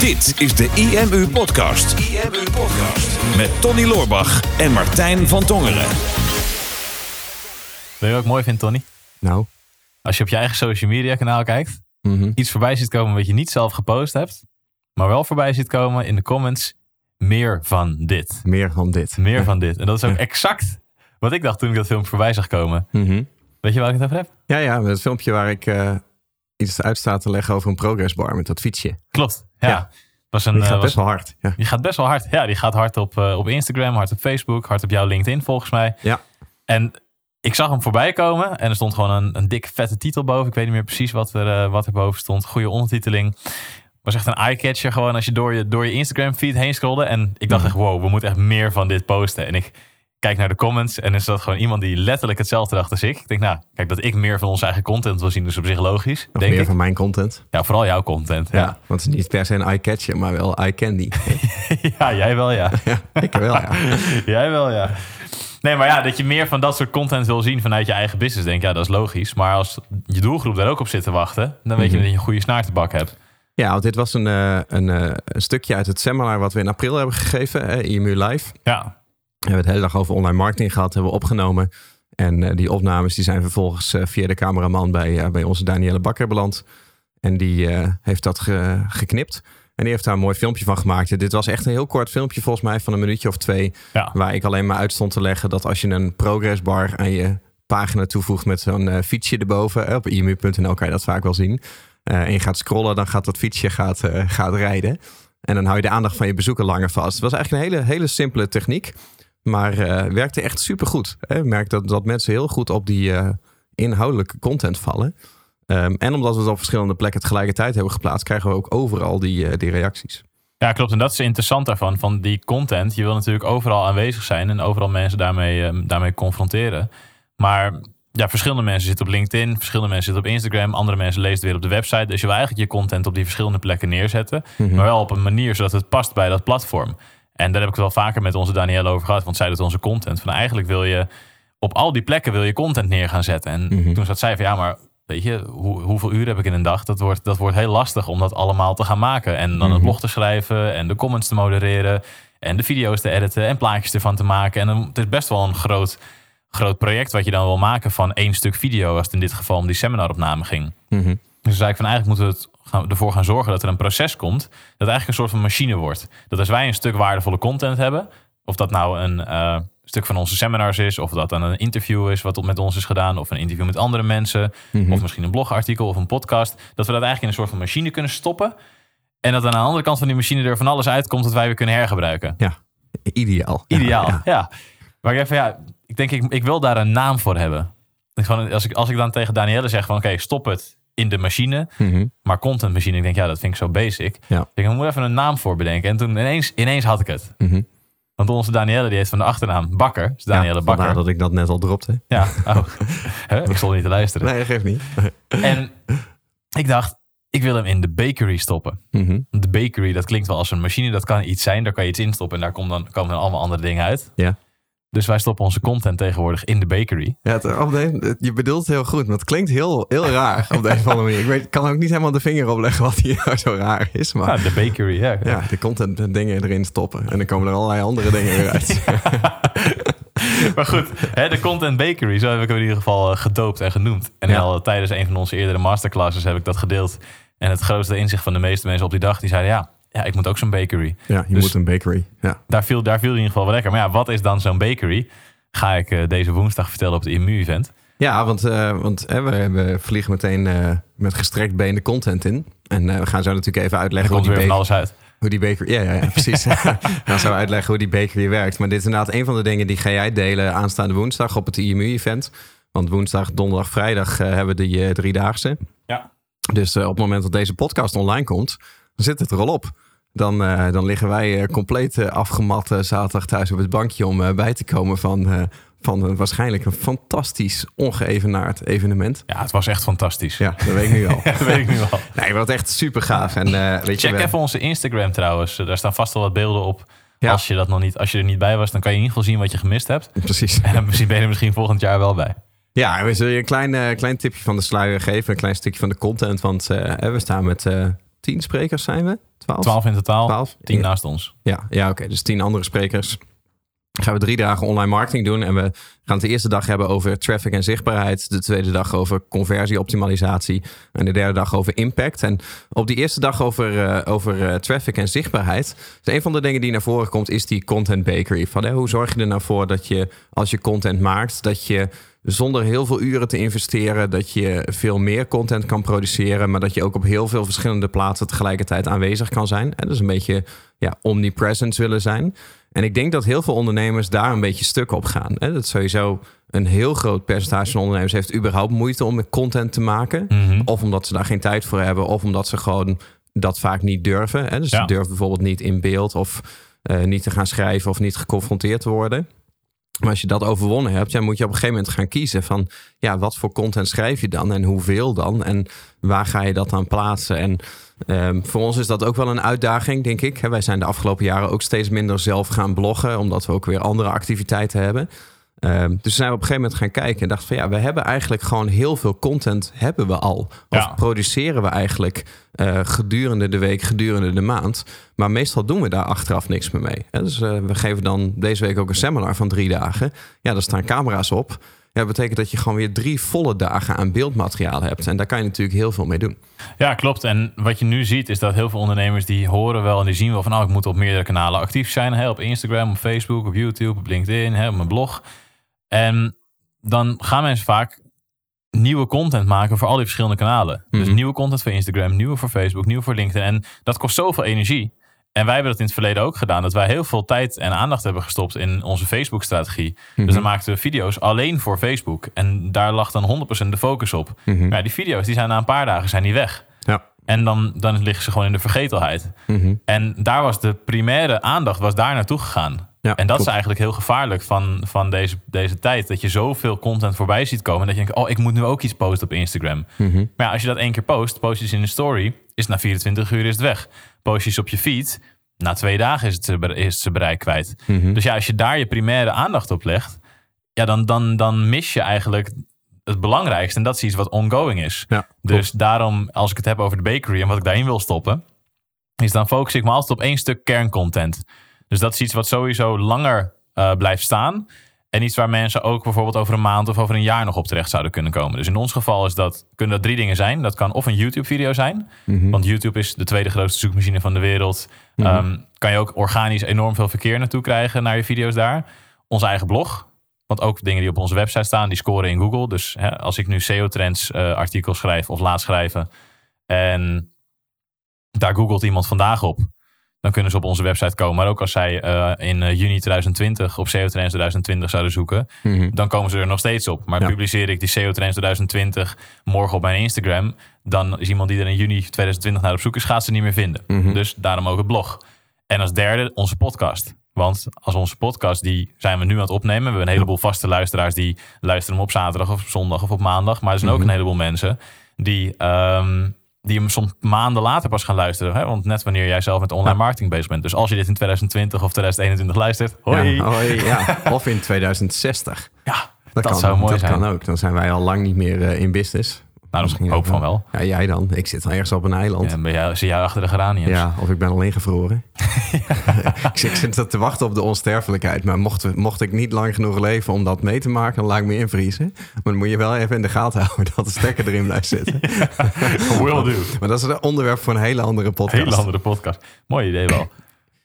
Dit is de IMU Podcast. IMU Podcast. Met Tony Loorbach en Martijn van Tongeren. Weet je wat ik mooi vind, Tony? Nou. Als je op je eigen social media kanaal kijkt, mhm. iets voorbij ziet komen wat je niet zelf gepost hebt, maar wel voorbij ziet komen in de comments, meer van dit. Meer van dit. Meer van dit. En dat is ook exact wat ik dacht toen ik dat filmpje voorbij zag komen. Mhm. Weet je waar ik het over heb? Ja, ja, het filmpje waar ik eh, iets uit sta te leggen over een progressbar met dat fietsje. Klopt. Ja. Ja. Was een, Die eh, gaat was- best wel hard. Ja. Die gaat best wel hard. Ja, die gaat hard op, eh, op Instagram, hard op Facebook, hard op jouw LinkedIn volgens mij. Ja. En ik zag hem voorbij komen en er stond gewoon een, een dik vette titel boven. Ik weet niet meer precies wat er, eh, wat er boven stond. Goede ondertiteling. Was echt een eye-catcher gewoon als je door je, door je Instagram feed heen scrolde. En ik dacht echt, wow, we moeten echt meer van dit posten. En ik kijk naar de comments en is dat gewoon iemand die letterlijk hetzelfde dacht als ik. Ik denk, nou, kijk, dat ik meer van onze eigen content wil zien, dus op zich logisch. Nog denk meer ik. van mijn content. Ja, vooral jouw content. Ja. Ja, Want het is niet per se een eye-catcher, maar wel eye-candy. ja jij wel, ja. ik wel, ja. Jij wel, ja. Nee, maar ja, dat je meer van dat soort content wil zien vanuit je eigen business, denk ik, ja, dat is logisch. Maar als je doelgroep daar ook op zit te wachten, dan weet je Mhm. dat je een goede snaar te bak hebt. Ja, want dit was een, eh, een, eh, een stukje uit het seminar wat we in april hebben gegeven, IMU Live. Ja, We hebben het hele dag over online marketing gehad, hebben we opgenomen. En eh, die opnames die zijn vervolgens eh, via de cameraman bij, eh, bij onze Danielle Bakker beland. En die heeft dat ge- geknipt. En die heeft daar een mooi filmpje van gemaakt. Dit was echt een heel kort filmpje, volgens mij van een minuutje of twee. ja. Waar ik alleen maar uit stond te leggen dat als je een progressbar aan je pagina toevoegt met zo'n fietsje erboven. op imu.nl kan je dat vaak wel zien. en je gaat scrollen, dan gaat dat fietsje gaat, gaat rijden. En dan hou je de aandacht van je bezoeker langer vast. Het was eigenlijk een hele, hele simpele techniek. Maar eh, werkte echt supergoed. Ik merk dat, dat mensen heel goed op die eh, inhoudelijke content vallen. Ehm, en omdat we het op verschillende plekken tegelijkertijd hebben geplaatst, krijgen we ook overal die, eh, die reacties. Ja, klopt. En dat is interessant daarvan, van die content. Je wil natuurlijk overal aanwezig zijn en overal mensen daarmee, eh, daarmee confronteren. Maar ja, verschillende mensen zitten op LinkedIn, verschillende mensen zitten op Instagram, andere mensen lezen het weer op de website. Dus je wil eigenlijk je content op die verschillende plekken neerzetten, Mhm. maar wel op een manier zodat het past bij dat platform. En daar heb ik het wel vaker met onze Danielle over gehad, want zij doet onze content. Van eigenlijk wil je op al die plekken wil je content neer gaan zetten. En Mhm. toen zat zij van ja, maar weet je, hoe, hoeveel uur heb ik in een dag? Dat wordt, dat wordt heel lastig om dat allemaal te gaan maken. En dan een Mhm. blog te schrijven en de comments te modereren en de video's te editen en plaatjes ervan te maken. En dan, het is best wel een groot, groot project wat je dan wil maken van één stuk video, als het in dit geval om die seminaropname ging. Mhm. Dus zei ik van eigenlijk moeten we het gaan, ervoor gaan zorgen dat er een proces komt. Dat eigenlijk een soort van machine wordt. Dat als wij een stuk waardevolle content hebben. Of dat nou een eh, stuk van onze seminars is. Of dat dan een interview is wat met ons is gedaan. Of een interview met andere mensen. Mhm. Of misschien een blogartikel of een podcast. Dat we dat eigenlijk in een soort van machine kunnen stoppen. En dat aan de andere kant van die machine er van alles uitkomt dat wij weer kunnen hergebruiken. Ideaal. Ja, Ideaal, ja. ja. Maar ik denk van ja, ik denk ik, ik wil daar een naam voor hebben. Gewoon, als, ik, als ik dan tegen Danielle zeg van oké, stop het in de machine. Mhm. Maar content machine, ik denk ja, dat vind ik zo basic. Ja. Ik moet even een naam voor bedenken. En toen ineens, ineens had ik het. Mhm. Want onze Danielle die heeft van de achternaam Bakker. Dus Danielle ja, Bakker. dat ik dat net al dropte. Ja, oh. Ik stond niet te luisteren. Nee, geeft niet. En ik dacht, ik wil hem in de bakery stoppen. Mhm. De bakery, dat klinkt wel als een machine. Dat kan iets zijn, daar kan je iets in stoppen. En daar komt dan, komen dan allemaal andere dingen uit. Ja. Dus wij stoppen onze content tegenwoordig in de bakery. Ja, het, op de- je bedoelt het heel goed, maar het klinkt heel, heel raar op de een of andere manier. Ik weet, kan ook niet helemaal de vinger opleggen wat hier nou zo raar is. Maar Ja, de bakery, ja. ja, de content dingen erin stoppen. En dan komen er allerlei andere dingen weer uit. Maar goed, hè, de Content Bakery, zo heb ik hem in ieder geval eh, gedoopt en genoemd. En Ja. al tijdens een van onze eerdere masterclasses heb ik dat gedeeld. En het grootste inzicht van de meeste mensen op die dag, die zeiden ja, ja ik moet ook zo'n bakery. Ja, je Dus- moet een bakery. Ja. Daar viel, daar viel in ieder geval wel lekker. Maar ja, wat is dan zo'n bakery? Ga ik eh, deze woensdag vertellen op het IMU-event. Ja, want, eh, want hè, we, vliegen meteen eh, met gestrekt been de content in. En we gaan zo natuurlijk even Er uitleggen komt die, weer van alles uit. hoe die bakery... Ja, ja, ja precies. we gaan zo uitleggen hoe die bakery werkt. Maar dit is inderdaad een van de dingen die ga jij delen aanstaande woensdag op het IMU-event. Want woensdag, donderdag, vrijdag hebben we die eh, driedaagse. Ja. Dus op het moment dat deze podcast online komt, dan zit het er al op. Dan, eh, dan liggen wij eh, compleet eh, afgemat zaterdag thuis op het bankje om bij te komen van, van een, waarschijnlijk een fantastisch ongeëvenaard evenement. Ja, het was echt fantastisch. Ja, dat weet ik nu al. dat weet ik nu al. Nee, wat echt super gaaf. En weet Check even onze Instagram trouwens. Daar staan vast wel wat beelden op. Ja. Als je dat nog niet, als je er niet bij was, dan kan je in ieder geval zien wat je gemist hebt. Precies. En dan misschien ben je er misschien volgend jaar wel bij. Ja, we zullen je een klein, klein tipje van de sluier geven. Een klein stukje van de content. Want we staan met tien sprekers zijn we? Twaalf? 12 in totaal, Twaalf? 10 Ja. naast ons. Ja, ja oké. Dus tien andere sprekers. Gaan we drie dagen online marketing doen. En we gaan het de eerste dag hebben over traffic en zichtbaarheid. De tweede dag over conversieoptimalisatie. En de derde dag over impact. En op die eerste dag over, eh, over eh, traffic en zichtbaarheid. Dus een van de dingen die naar voren komt is die content bakery. Van, hè, hoe zorg je er nou voor dat je als je content maakt... dat je zonder heel veel uren te investeren... dat je veel meer content kan produceren... maar dat je ook op heel veel verschillende plaatsen tegelijkertijd aanwezig kan zijn. En dus een beetje ja, omnipresent willen zijn. En ik denk dat heel veel ondernemers daar een beetje stuk op gaan. Hè? Dat sowieso een heel groot percentage van ondernemers heeft überhaupt moeite om met content te maken. Mhm. Of omdat ze daar geen tijd voor hebben, of omdat ze gewoon dat vaak niet durven. Hè? Dus Ja. ze durven bijvoorbeeld niet in beeld of eh, niet te gaan schrijven of niet geconfronteerd te worden. Maar als je dat overwonnen hebt, ja, moet je op een gegeven moment gaan kiezen van ja, wat voor content schrijf je dan en hoeveel dan en waar ga je dat aan plaatsen? En ehm, voor ons is dat ook wel een uitdaging, denk ik. Wij zijn de afgelopen jaren ook steeds minder zelf gaan bloggen, omdat we ook weer andere activiteiten hebben. Ehm, dus zijn we op een gegeven moment gaan kijken en dachten van ja, we hebben eigenlijk gewoon heel veel content hebben we al. Of Ja. produceren we eigenlijk eh, gedurende de week, gedurende de maand. Maar meestal doen we daar achteraf niks meer mee. Hè, Dus eh, we geven dan deze week ook een seminar van drie dagen. Ja, daar staan camera's op. Ja, dat betekent dat je gewoon weer drie volle dagen aan beeldmateriaal hebt. En daar kan je natuurlijk heel veel mee doen. Ja, klopt. En wat je nu ziet is dat heel veel ondernemers die horen wel en die zien wel van... nou, ik moet op meerdere kanalen actief zijn. Hè, op Instagram, op Facebook, op YouTube, op LinkedIn, hè, op mijn blog. En dan gaan mensen vaak nieuwe content maken voor al die verschillende kanalen. Dus Mhm. nieuwe content voor Instagram, nieuwe voor Facebook, nieuwe voor LinkedIn. En dat kost zoveel energie. En wij hebben dat in het verleden ook gedaan. Dat wij heel veel tijd en aandacht hebben gestopt in onze Facebook-strategie. Dus dan maakten we video's alleen voor Facebook. En daar lag dan 100% de focus op. Mhm. Maar ja, die video's die zijn na een paar dagen zijn die weg. Ja. En dan, dan liggen ze gewoon in de vergetelheid. Mhm. En daar was de primaire aandacht was daar naartoe gegaan. Ja, en dat klopt. is eigenlijk heel gevaarlijk van, van deze, deze tijd. Dat je zoveel content voorbij ziet komen. Dat je denkt, oh, ik moet nu ook iets posten op Instagram. Mhm. Maar ja, als je dat één keer post, post je in een story, is na 24 uur is het weg. Post je op je feed, na twee dagen is het, is het bereik kwijt. Mhm. Dus ja, als je daar je primaire aandacht op legt, ja, dan, dan, dan mis je eigenlijk het belangrijkste. En dat is iets wat ongoing is. Ja, Dus daarom, als ik het heb over de bakery en wat ik daarin wil stoppen, is dan focus ik me altijd op één stuk kerncontent. Dus dat is iets wat sowieso langer eh, blijft staan. En iets waar mensen ook bijvoorbeeld over een maand of over een jaar nog op terecht zouden kunnen komen. Dus in ons geval is dat, kunnen dat drie dingen zijn. Dat kan of een YouTube-video zijn. Mhm. Want YouTube is de tweede grootste zoekmachine van de wereld. Ehm, kan je ook organisch enorm veel verkeer naartoe krijgen naar je video's daar. Onze eigen blog. Want ook dingen die op onze website staan, die scoren in Google. Dus hè, als ik nu SEO-trends eh, artikels schrijf of laat schrijven. En daar googelt iemand vandaag op. Dan kunnen ze op onze website komen. Maar ook als zij eh, in eh, juni 2020 op SEO Trends 2020 zouden zoeken. Mhm. Dan komen ze er nog steeds op. Maar Ja. publiceer ik die SEO Trends 2020 morgen op mijn Instagram. Dan is iemand die er in juni 2020 naar op zoek is, gaat ze niet meer vinden. Mhm. Dus daarom ook het blog. En als derde onze podcast. Want als onze podcast, die zijn we nu aan het opnemen. We hebben een heleboel vaste luisteraars die luisteren hem op zaterdag of op zondag of op maandag. Maar er zijn ook Mhm. een heleboel mensen die, ehm, die hem soms maanden later pas gaan luisteren. Hè? Want net wanneer jij zelf met online Ja. marketing bezig bent. Dus als je dit in 2020 of 2021 luistert, hoi. Ja, hoi, ja. Of in 2060. Ja, Dat, Dat kan, zou mooi dat zijn. kan ook. Dan zijn wij al lang niet meer eh, in business. Nou, dat Misschien hoop ook van wel. Ja, jij dan. Ik zit dan ergens op een eiland. Ja, ben jij, zie jij achter de geraniums? Ja, of ik ben al ingevroren. ik, zit- ik zit te wachten op de onsterfelijkheid. Maar mocht, mocht ik niet lang genoeg leven om dat mee te maken, dan laat ik me invriezen. Maar dan moet je wel even in de gaten houden dat de stekker erin blijft zitten. Will do. Maar dat is een onderwerp voor een hele andere podcast. Hele andere podcast. Mooi idee wel.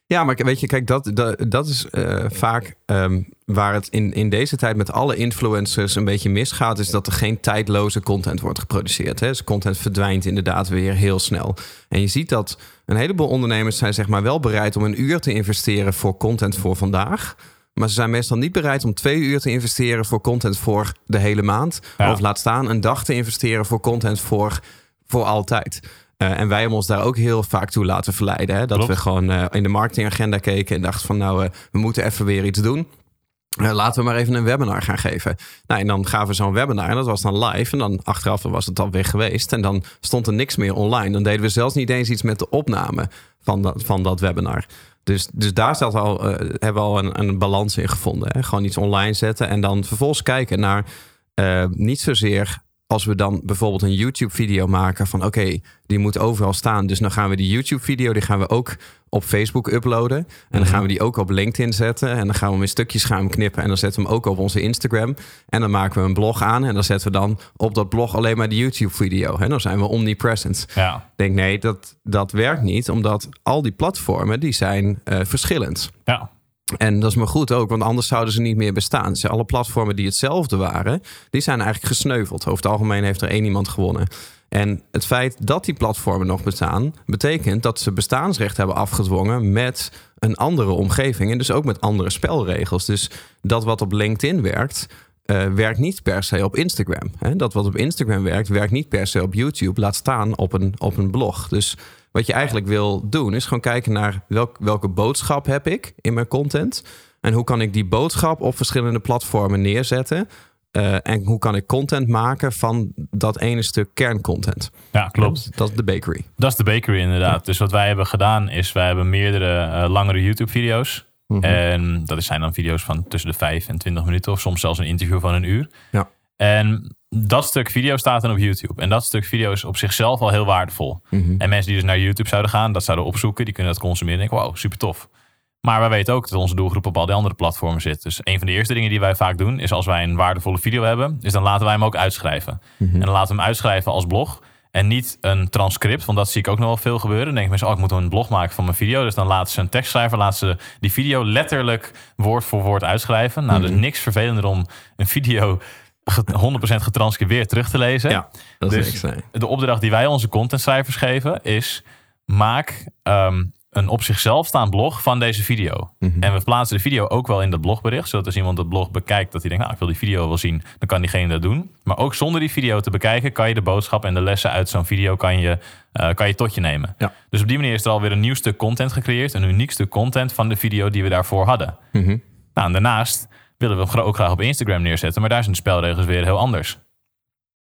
Ja, maar weet je, kijk, dat, dat, dat is eh, vaak ehm, waar het in, in deze tijd met alle influencers een beetje misgaat, is dat er geen tijdloze content wordt geproduceerd. Hè? Dus content verdwijnt inderdaad weer heel snel. En je ziet dat een heleboel ondernemers zijn zeg maar wel bereid om een uur te investeren voor content voor vandaag. Maar ze zijn meestal niet bereid om twee uur te investeren voor content voor de hele maand. Ja. Of laat staan een dag te investeren voor content voor, voor altijd. Eh, en wij hebben ons daar ook heel vaak toe laten verleiden. Hè? Dat Klopt. we gewoon eh, in de marketingagenda keken en dachten van nou, eh, we moeten even weer iets doen. Laten we maar even een webinar gaan geven. Nou, en dan gaven we zo'n webinar en dat was dan live. En dan achteraf was het alweer geweest. En dan stond er niks meer online. Dan deden we zelfs niet eens iets met de opname van dat, van dat webinar. Dus, dus daar al, hebben we al een, een balans in gevonden. Hè? Gewoon iets online zetten en dan vervolgens kijken naar niet zozeer als we dan bijvoorbeeld een YouTube-video maken van oké, die moet overal staan. Dus dan gaan we die YouTube-video, die gaan we ook op Facebook uploaden. En dan Mhm. gaan we die ook op LinkedIn zetten. En dan gaan we hem in stukjes gaan knippen. En dan zetten we hem ook op onze Instagram. En dan maken we een blog aan. En dan zetten we dan op dat blog alleen maar de YouTube-video. En dan zijn we omnipresent. Ja, Ik denk nee, dat, dat werkt niet. Omdat al die platformen, die zijn eh, verschillend. ja. En dat is maar goed ook, want anders zouden ze niet meer bestaan. Alle platformen die hetzelfde waren, die zijn eigenlijk gesneuveld. Over het algemeen heeft er één iemand gewonnen. En het feit dat die platformen nog bestaan, betekent dat ze bestaansrecht hebben afgedwongen met een andere omgeving. En dus ook met andere spelregels. Dus dat wat op LinkedIn werkt, eh, werkt niet per se op Instagram. Hè? Dat wat op Instagram werkt, werkt niet per se op YouTube. Laat staan op een, op een blog. Dus wat je eigenlijk wil doen, is gewoon kijken naar welk, welke boodschap heb ik in mijn content. En hoe kan ik die boodschap op verschillende platformen neerzetten. Eh, en hoe kan ik content maken van dat ene stuk kerncontent. ja klopt. Dat is de bakery. Dat is de bakery inderdaad. Dus wat wij hebben gedaan is, wij hebben meerdere eh, langere YouTube-video's. Mhm. En dat zijn dan video's van tussen de 5 en 20 minuten of soms zelfs een interview van een uur. Ja. En dat stuk video staat dan op YouTube. En dat stuk video is op zichzelf al heel waardevol. Mhm. En mensen die dus naar YouTube zouden gaan, dat zouden opzoeken, die kunnen dat consumeren en denken, wow, super tof. Maar wij weten ook dat onze doelgroep op al die andere platformen zit. Dus een van de eerste dingen die wij vaak doen, is als wij een waardevolle video hebben, is dan laten wij hem ook uitschrijven. En dan laten we hem uitschrijven als blog. En niet een transcript, want dat zie ik ook nog wel veel gebeuren. Dan denken mensen, oh, ik moet een blog maken van mijn video. Dus dan laten ze een tekstschrijver, laten ze die video letterlijk woord voor woord uitschrijven. Nou, er is niks vervelender om een video 100% getranscribeerd terug te lezen. Ja, dat is Dus. Nee. de opdracht die wij onze contentschrijvers geven is: maak ehm, een op zichzelf staand blog van deze video. Mhm. En we plaatsen de video ook wel in dat blogbericht, zodat als iemand dat blog bekijkt, dat hij denkt: nou, ik wil die video wel zien, dan kan diegene dat doen. Maar ook zonder die video te bekijken, kan je de boodschap en de lessen uit zo'n video kan je, eh, kan je tot je nemen. Ja. Dus op die manier is er alweer een nieuw stuk content gecreëerd, een uniek stuk content van de video die we daarvoor hadden. Nou, en daarnaast willen we hem ook graag op Instagram neerzetten, maar daar zijn de spelregels weer heel anders.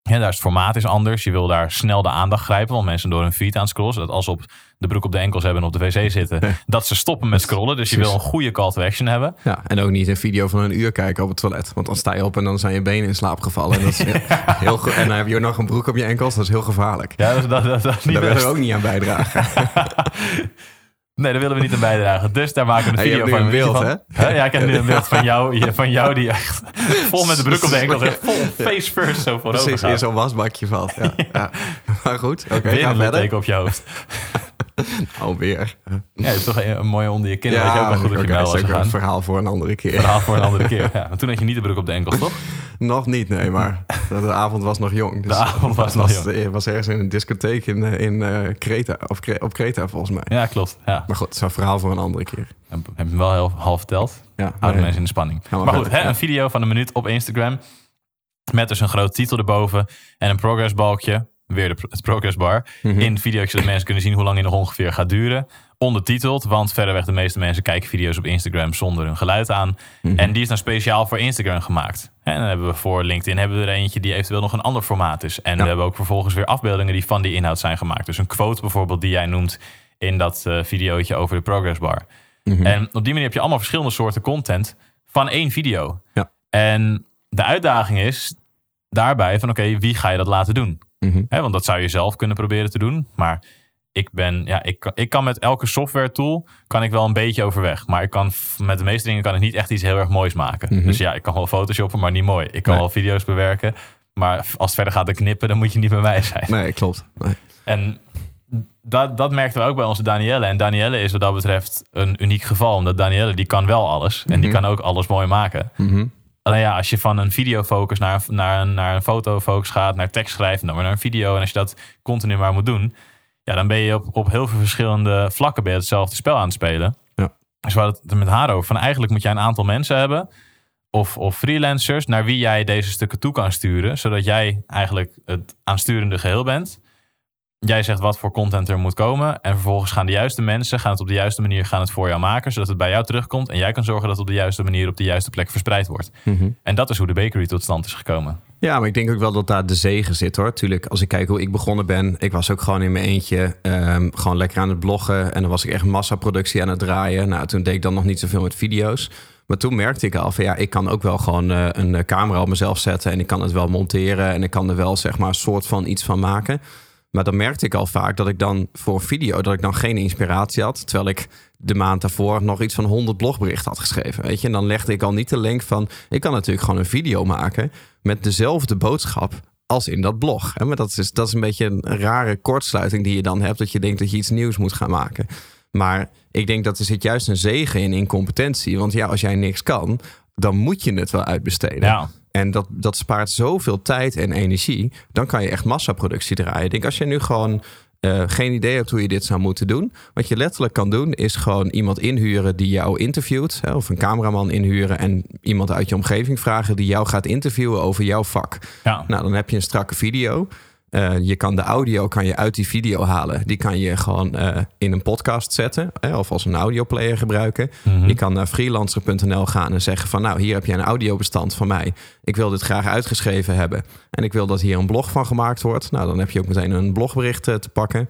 Ja, daar is het formaat is anders. Je wil daar snel de aandacht grijpen, want mensen door hun feed aan scrollen, zodat als ze op de broek op de enkels hebben en op de wc zitten, dat ze stoppen met scrollen. Dus je wil een goede call to action hebben. Ja, en ook niet een video van een uur kijken op het toilet. Want dan sta je op en dan zijn je benen in slaap gevallen. En, dat is heel, en dan heb je ook nog een broek op je enkels. Dat is heel gevaarlijk. Ja, dat, dat, dat, dat is niet Daar willen best. we ook niet aan bijdragen. Nee, daar willen we niet aan bijdragen. Dus daar maken we een je video van. een beeld, van. Ja, ik heb nu een beeld van jou, van jou die echt vol met de broek op de enkels, echt vol face first zo voorover Precies, in zo'n wasbakje valt. Ja, ja. Maar goed, oké, Weer ga een verder. litteken op je hoofd. Alweer. Ja, het is toch een, een mooie onder je kin. je ook Ja, wel goed dat je oké, wel was zeker een gegaan. verhaal voor een andere keer. Verhaal voor een andere keer. Ja, want toen had je niet de broek op de enkels, toch? Nog niet, nee, maar de avond was nog jong. Dus De avond was nog was, Het was ergens in een discotheek in, eh, in eh, Kreta, of op Kreta volgens mij. Ja, klopt. Ja. Maar goed, het is een verhaal voor een andere keer. Heb hem wel heel half verteld. Ja, Houden nee. mensen in de spanning. Maar goed, verder, hè, een video van een minuut op Instagram. Met dus een groot titel erboven. En een progressbalkje. Weer de, het progressbar. Mhm. In het videootje zodat mensen kunnen zien hoe lang die nog ongeveer gaat duren. Ondertiteld, want verreweg de meeste mensen kijken video's op Instagram zonder hun geluid aan. Mhm. En die is dan speciaal voor Instagram gemaakt. En dan hebben we voor LinkedIn hebben we er eentje die eventueel nog een ander formaat is. En we hebben ook vervolgens weer afbeeldingen die van die inhoud zijn gemaakt. Dus een quote bijvoorbeeld die jij noemt in dat eh videootje over de progressbar. Mhm. En op die manier heb je allemaal verschillende soorten content van één video. Ja. En de uitdaging is daarbij van oké, wie ga je dat laten doen? Mhm. Want dat zou je zelf kunnen proberen te doen. Maar ik ben, ja, ik, kan- ik kan met elke software tool kan ik wel een beetje overweg. Maar ik kan met de meeste dingen kan ik niet echt iets heel erg moois maken. Mhm. Dus ja, ik kan wel photoshoppen, maar niet mooi. Ik kan Nee. wel video's bewerken. Maar als het verder gaat te knippen, dan moet je niet bij mij zijn. Nee, klopt. Nee. En dat, dat merkten we ook bij onze Danielle. En Danielle is wat dat betreft een uniek geval. Omdat Danielle, die kan wel alles. En die Mhm. kan ook alles mooi maken. Alleen ja, als je van een videofocus naar, een- naar, een, naar een fotofocus gaat, naar tekst schrijft, en dan weer naar een video. En als je dat continu maar moet doen, ja, dan ben je op, op heel veel verschillende vlakken je hetzelfde spel aan het spelen. Ja. Dus we hadden het er met haar over. Van eigenlijk moet jij een aantal mensen hebben, of, of freelancers, naar wie jij deze stukken toe kan sturen. Zodat jij eigenlijk het aansturende geheel bent. Jij zegt wat voor content er moet komen. En vervolgens gaan de juiste mensen gaan het op de juiste manier gaan het voor jou maken. Zodat het bij jou terugkomt. En jij kan zorgen dat het op de juiste manier op de juiste plek verspreid wordt. Mhm. En dat is hoe de bakery tot stand is gekomen. Ja, maar ik denk ook wel dat daar de zegen zit hoor. Tuurlijk, als ik kijk hoe ik begonnen ben, ik was ook gewoon in mijn eentje ehm, gewoon lekker aan het bloggen. En dan was ik echt massaproductie aan het draaien. Nou, toen deed ik dan nog niet zoveel met video's. Maar toen merkte ik al van ja, ik kan ook wel gewoon eh, een eh, camera op mezelf zetten en ik kan het wel monteren en ik kan er wel zeg maar een soort van iets van maken. Maar dan merkte ik al vaak dat ik dan voor video dat ik dan geen inspiratie had, terwijl ik de maand daarvoor nog iets van 100 blogberichten had geschreven. Weet je, en dan legde ik al niet de link van ik kan natuurlijk gewoon een video maken met dezelfde boodschap als in dat blog. Maar dat is, dat is een beetje een rare kortsluiting die je dan hebt, dat je denkt dat je iets nieuws moet gaan maken. Maar ik denk dat er zit juist een zegen in incompetentie. Want ja, als jij niks kan, dan moet je het wel uitbesteden. Ja. En dat, dat spaart zoveel tijd en energie. Dan kan je echt massaproductie draaien. Ik denk, als je nu gewoon uh, geen idee hebt hoe je dit zou moeten doen. Wat je letterlijk kan doen, is gewoon iemand inhuren die jou interviewt. Hè, of een cameraman inhuren en iemand uit je omgeving vragen die jou gaat interviewen over jouw vak. Ja. Nou, dan heb je een strakke video. Uh, je kan de audio kan je uit die video halen. Die kan je gewoon uh, in een podcast zetten. Hè, of als een audioplayer gebruiken. Mm -hmm. Je kan naar freelancer.nl gaan en zeggen van... nou, hier heb je een audiobestand van mij. Ik wil dit graag uitgeschreven hebben. En ik wil dat hier een blog van gemaakt wordt. Nou, dan heb je ook meteen een blogbericht uh, te pakken.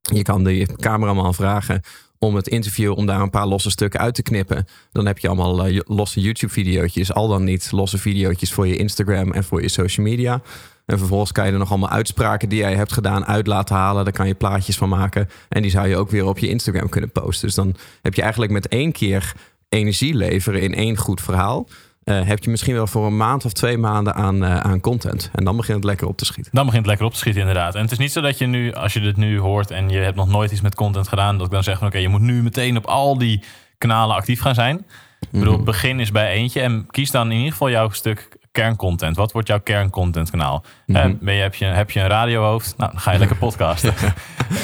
Je kan de cameraman vragen om het interview, om daar een paar losse stukken uit te knippen. Dan heb je allemaal losse YouTube-videootjes. Al dan niet losse videootjes voor je Instagram en voor je social media. En vervolgens kan je er nog allemaal uitspraken die jij hebt gedaan uit laten halen. Daar kan je plaatjes van maken. En die zou je ook weer op je Instagram kunnen posten. Dus dan heb je eigenlijk met één keer energie leveren in één goed verhaal. Uh, heb je misschien wel voor een maand of twee maanden aan, uh, aan content. En dan begint het lekker op te schieten. Dan begint het lekker op te schieten, inderdaad. En het is niet zo dat je nu, als je dit nu hoort en je hebt nog nooit iets met content gedaan, dat ik dan zeg van oké, okay, je moet nu meteen op al die kanalen actief gaan zijn. Ik bedoel, Mhm. begin is bij eentje en kies dan in ieder geval jouw stuk kerncontent. Wat wordt jouw kerncontentkanaal? Mhm. Eh, ben je, heb, je, heb je een radiohoofd? Nou, dan ga je lekker podcasten.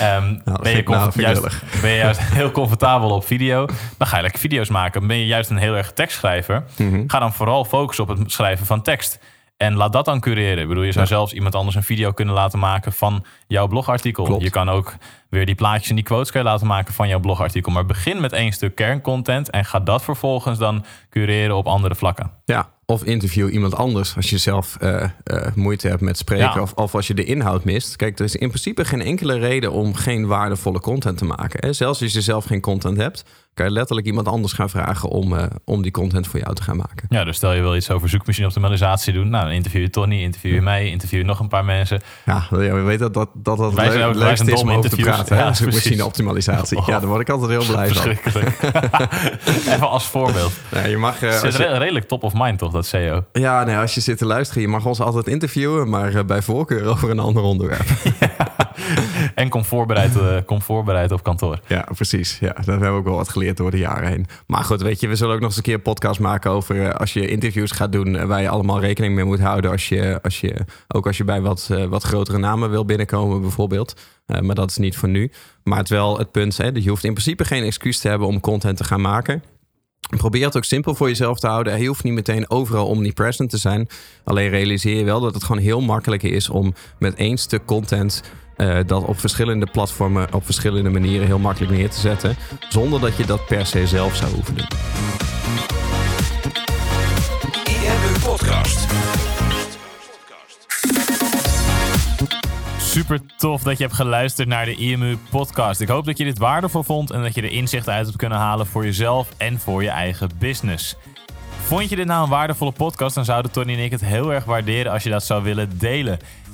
Ehm, ben, je nou, juist, ben je juist heel comfortabel op video? Dan ga je lekker video's maken. Ben je juist een heel erg tekstschrijver? Mhm. Ga dan vooral focussen op het schrijven van tekst. En laat dat dan cureren. Ik bedoel, je zou zelfs iemand anders een video kunnen laten maken van jouw blogartikel. Klopt. Je kan ook weer die plaatjes en die quotes kan je laten maken van jouw blogartikel. Maar begin met één stuk kerncontent en ga dat vervolgens dan cureren op andere vlakken. Ja, of interview iemand anders als je zelf eh, eh, moeite hebt met spreken. Ja. Of, of als je de inhoud mist. Kijk, er is in principe geen enkele reden om geen waardevolle content te maken. Hè? Zelfs als je zelf geen content hebt, kan je letterlijk iemand anders gaan vragen om, eh, om die content voor jou te gaan maken. Ja, dus stel je wil iets over zoekmachine optimalisatie doen. Nou, dan interview je Tony, interview je mij, interview je nog een paar mensen. Ja, ja, we weten dat dat, dat het Wij zijn leuk- wij zijn is om over te praten. Ja, Ja, precies. machine optimalisatie. Ja, daar word ik altijd heel blij van. Even als voorbeeld. Ja, je mag, is je- re- redelijk top of mind toch, dat SEO? ja, nee, als je zit te luisteren, je mag ons altijd interviewen, maar eh, bij voorkeur over een ander onderwerp. En kom voorbereid, eh, op kantoor. Ja, precies. Ja, dat hebben we ook wel wat geleerd door de jaren heen. Maar goed, weet je, we zullen ook nog eens een keer podcast maken over eh, als je interviews gaat doen, eh, waar je allemaal rekening mee moet houden. Als je, als je, ook als je bij wat, wat grotere namen wil binnenkomen, bijvoorbeeld. Maar dat is niet voor nu. Maar het wel het punt, hè, je hoeft in principe geen excuus te hebben om content te gaan maken. Probeer het ook simpel voor jezelf te houden. Je hoeft niet meteen overal omnipresent te zijn. Alleen realiseer je wel dat het gewoon heel makkelijk is om met één stuk content eh, dat op verschillende platformen op verschillende manieren heel makkelijk neer te zetten. Zonder dat je dat per se zelf zou hoeven doen. IMU Podcast. Super tof dat je hebt geluisterd naar de IMU podcast. Ik hoop dat je dit waardevol vond en dat je er inzichten uit hebt kunnen halen voor jezelf en voor je eigen business. Vond je dit nou een waardevolle podcast, dan zouden Tony en ik het heel erg waarderen als je dat zou willen delen.